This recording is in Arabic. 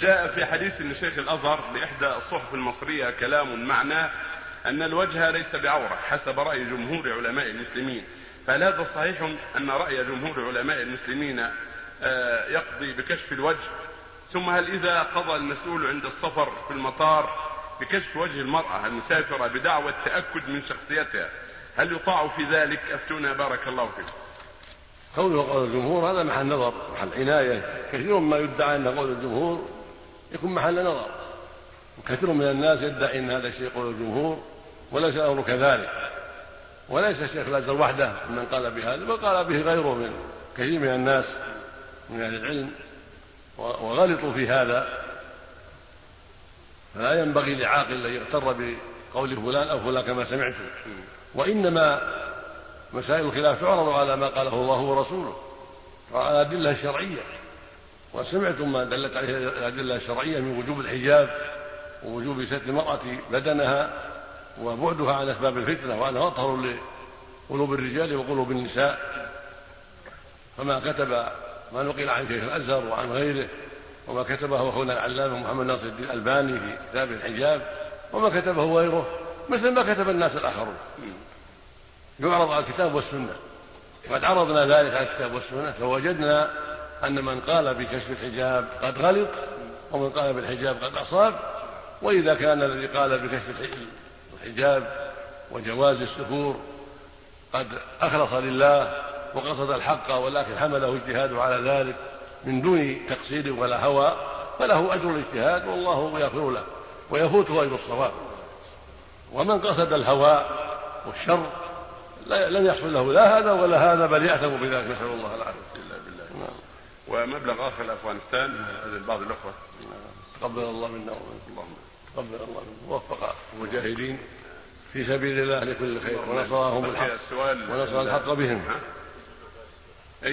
جاء في حديث لشيخ الأزهر لإحدى الصحف المصرية كلام معناه أن الوجه ليس بعورة حسب رأي جمهور علماء المسلمين. فهل هذا صحيح أن رأي جمهور علماء المسلمين آه، يقضي بكشف الوجه. ثم هل إذا قضى المسؤول عند السفر في المطار بكشف وجه المرأة المسافره بدعوى التاكد من شخصيتها؟ هل يطاع في ذلك؟ أفتونا بارك الله فيكم قول الجمهور هذا محل نظر محل عناية. كثير ما يدعى أن قول الجمهور يكون محل نظر. وكثير من الناس يدعي أن هذا الشيء قول الجمهور وليس الأمر كذلك. وليس الشيخ الأزهر وحده من قال بهذا بل قال به غيره من كثير من الناس من أهل العلم وغلطوا في هذا. فلا ينبغي لعاقل أن يغتر بقول فلان أو فلان كما سمعتم وإنما مسائل الخلاف تعرض على ما قاله الله ورسوله. وعلى الأدلة الشرعية وسمعتم ما دلت عليه الأدلة الشرعية من وجوب الحجاب ووجوب ستر المرأة بدنها وبعدها عن أسباب الفتنة وأنها أطهر لقلوب الرجال وقلوب النساء. فما كتب ما نقل عن شيخ الأزهر وعن غيره وما كتبه أخونا العلامة محمد ناصر الدين الألباني في كتاب الحجاب وما كتبه غيره مثل ما كتب الناس الآخرون. يعرض على الكتاب والسنة. وقد عرضنا ذلك على الكتاب والسنة فوجدنا أن من قال بكشف الحجاب قد غلط ومن قال بالحجاب قد أصاب وإذا كان الذي قال بكشف الحجاب وجواز السفور قد أخلص لله وقصد الحق ولكن حمله اجتهاده على ذلك من دون تقصير ولا هوى فله أجر الاجتهاد والله يغفر له ويفوته أجر الصواب. ومن قصد الهوى والشر لم يحصل له لا هذا ولا هذا بل يأثم بذلك نسأل الله العافية. بالله. نعم. ومبلغ آخر لأفغانستان بعض الأخوة. تقبل الله منا اللهم تقبل الله منا. ووفق المجاهدين في سبيل الله لكل خير. ونصرهم الحق. ونصر الحق بهم.